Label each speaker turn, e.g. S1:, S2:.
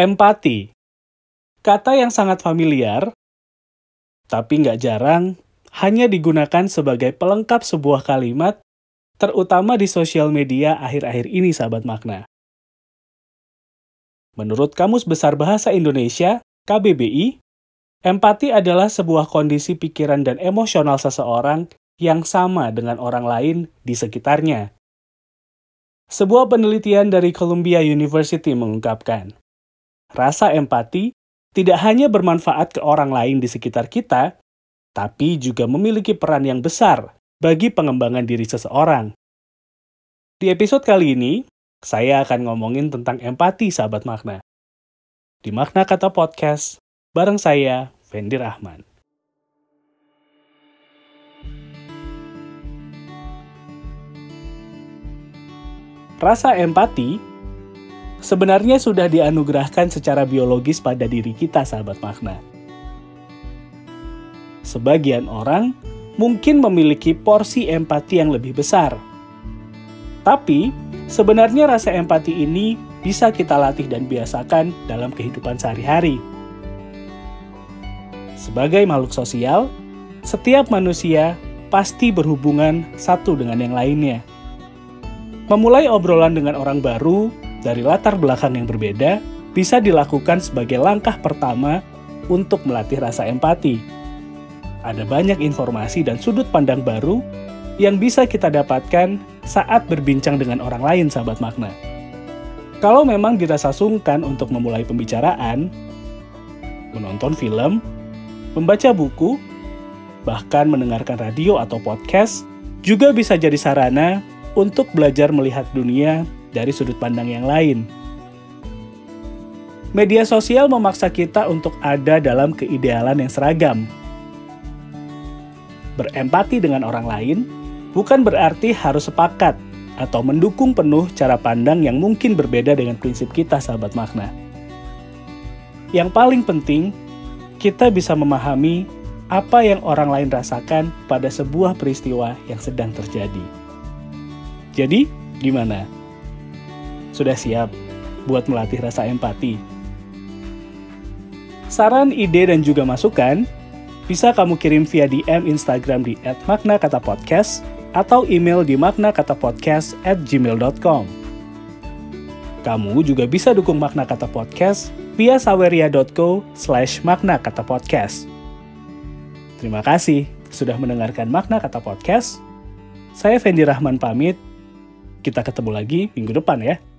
S1: Empati. Kata yang sangat familiar, tapi nggak jarang hanya digunakan sebagai pelengkap sebuah kalimat, terutama di sosial media akhir-akhir ini, sahabat makna. Menurut Kamus Besar Bahasa Indonesia, KBBI, empati adalah sebuah kondisi pikiran dan emosional seseorang yang sama dengan orang lain di sekitarnya. Sebuah penelitian dari Columbia University mengungkapkan, rasa empati tidak hanya bermanfaat ke orang lain di sekitar kita, tapi juga memiliki peran yang besar bagi pengembangan diri seseorang. Di episode kali ini, saya akan ngomongin tentang empati, sahabat makna. Di Makna Kata Podcast, bareng saya, Fendi Rahman. Rasa empati sebenarnya sudah dianugerahkan secara biologis pada diri kita, sahabat makna. Sebagian orang mungkin memiliki porsi empati yang lebih besar. Tapi, sebenarnya rasa empati ini bisa kita latih dan biasakan dalam kehidupan sehari-hari. Sebagai makhluk sosial, setiap manusia pasti berhubungan satu dengan yang lainnya. Memulai obrolan dengan orang baru dari latar belakang yang berbeda bisa dilakukan sebagai langkah pertama untuk melatih rasa empati. Ada banyak informasi dan sudut pandang baru yang bisa kita dapatkan saat berbincang dengan orang lain, sahabat makna. Kalau memang dirasa sungkan untuk memulai pembicaraan, menonton film, membaca buku, bahkan mendengarkan radio atau podcast juga bisa jadi sarana untuk belajar melihat dunia dari sudut pandang yang lain. Media sosial memaksa kita untuk ada dalam keidealan yang seragam. Berempati dengan orang lain bukan berarti harus sepakat atau mendukung penuh cara pandang yang mungkin berbeda dengan prinsip kita, sahabat makna. Yang paling penting, kita bisa memahami apa yang orang lain rasakan pada sebuah peristiwa yang sedang terjadi. Jadi, gimana? Sudah siap buat melatih rasa empati? Saran, ide, dan juga masukan bisa kamu kirim via DM Instagram di @maknakatapodcast atau email di maknakatapodcast@gmail.com. Kamu juga bisa dukung Makna Kata Podcast via saweria.co slash makna kata podcast. Terima kasih sudah mendengarkan Makna Kata Podcast. Saya Fendi Rahman pamit kita ketemu lagi minggu depan ya.